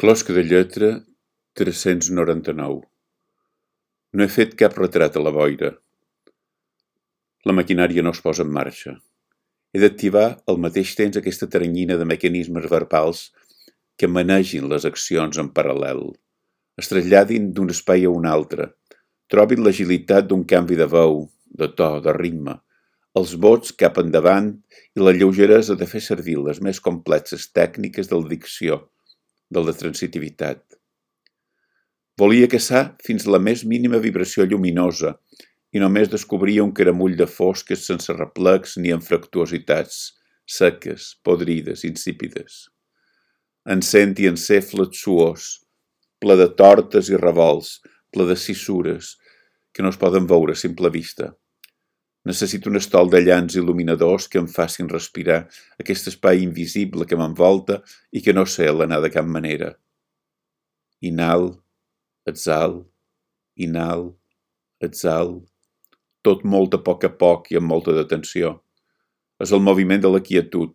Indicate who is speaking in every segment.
Speaker 1: Closca de lletra tres-cents noranta-nou. No he fet cap retrat a la boira. La maquinària no es posa en marxa. He d'activar al mateix temps aquesta teranyina de mecanismes verbals que manegin les accions en paral·lel, es traslladin d'un espai a un altre, trobin l'agilitat d'un canvi de veu, de to, de ritme, els vots cap endavant i la lleugeresa de fer servir les més complexes tècniques de la dicció, de la transitivitat. Volia caçar fins la més mínima vibració lluminosa i només descobria un caramull de fosques sense replecs ni fractuositats, seques, podrides, insípides. Encent i enceflet suós, ple de tortes i revolts, ple de cissures, que no es poden veure a simple vista. Necessito un estol de llans il·luminadors que em facin respirar aquest espai invisible que m'envolta i que no sé l'anar de cap manera. Inhal, exhal, inhal, exhal, tot molt a poc a poc i amb molta detenció. És el moviment de la quietud.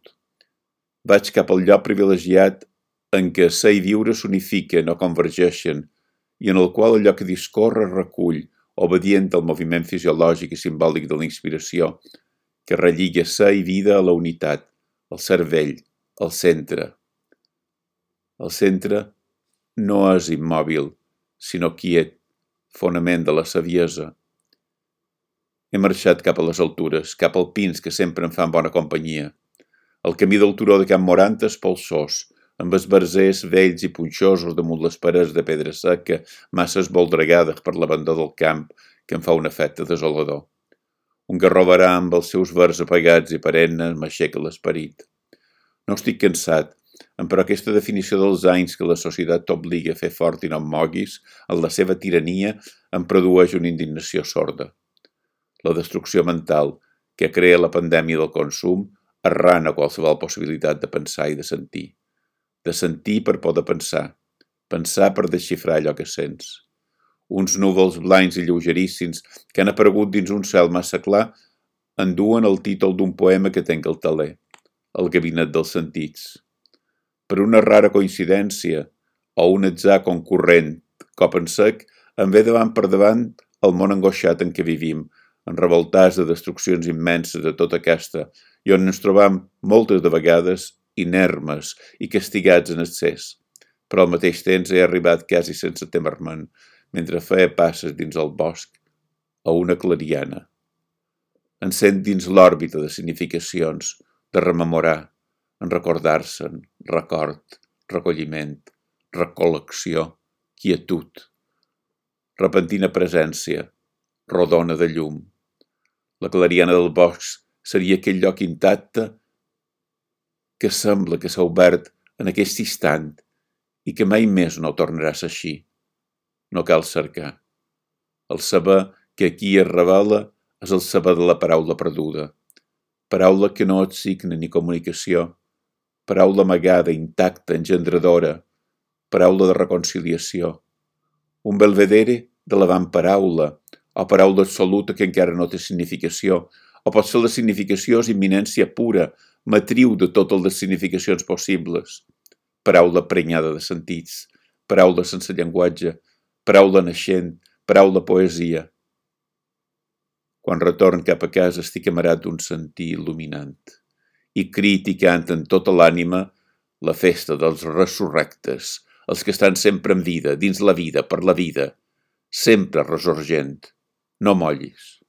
Speaker 1: Vaig cap al lloc privilegiat en què ser i viure s'unifiquen o convergeixen i en el qual allò que discorre recull, obedient al moviment fisiològic i simbòlic de la inspiració, que relliga sa i vida a la unitat, al cervell, al centre. El centre no és immòbil, sinó quiet, fonament de la saviesa. He marxat cap a les altures, cap al pins que sempre em fan bona companyia. El camí del turó de Can Morant és polsós, amb esbarzers vells i punxosos damunt les parets de pedra seca, massa esboldregades per l'abandó del camp, que em fa un efecte desolador. Un garrobarà amb els seus vers apagats i perennes m'aixeca l'esperit. No estic cansat, però aquesta definició dels anys que la societat t'obliga a fer fort i no em moguis, en la seva tirania, em produeix una indignació sorda. La destrucció mental que crea la pandèmia del consum arrana qualsevol possibilitat de pensar i de sentir de sentir per poder pensar, pensar per desxifrar allò que sents. Uns núvols blancs i lleugeríssims que han aparegut dins un cel massa clar enduen el títol d'un poema que tenc al taler, El gabinet dels sentits. Per una rara coincidència o un atzar concurrent, cop en sec, em ve davant per davant el món angoixat en què vivim, en revoltats de destruccions immenses de tota aquesta, i on ens trobam moltes de vegades inermes i castigats en excés, però al mateix temps he arribat quasi sense temer-me'n, mentre feia passes dins el bosc, a una clariana. Encén dins l'òrbita de significacions, de rememorar, en recordar-se'n, record, recolliment, recol·lecció, quietud, repentina presència, rodona de llum. La clariana del bosc seria aquell lloc intacte que sembla que s'ha obert en aquest instant i que mai més no tornarà a ser així. No cal cercar. El saber que aquí es revela és el saber de la paraula perduda. Paraula que no és signe ni comunicació. Paraula amagada, intacta, engendradora. Paraula de reconciliació. Un belvedere de l'avant-paraula, o paraula absoluta que encara no té significació, o pot ser la significació és imminència pura, matriu de totes les significacions possibles. Paraula prenyada de sentits, paraula sense llenguatge, paraula naixent, paraula poesia. Quan retorn cap a casa estic amarat d'un sentir il·luminant i crit i cant en tota l'ànima la festa dels resurrectes, els que estan sempre en vida, dins la vida, per la vida, sempre resorgent. No mollis.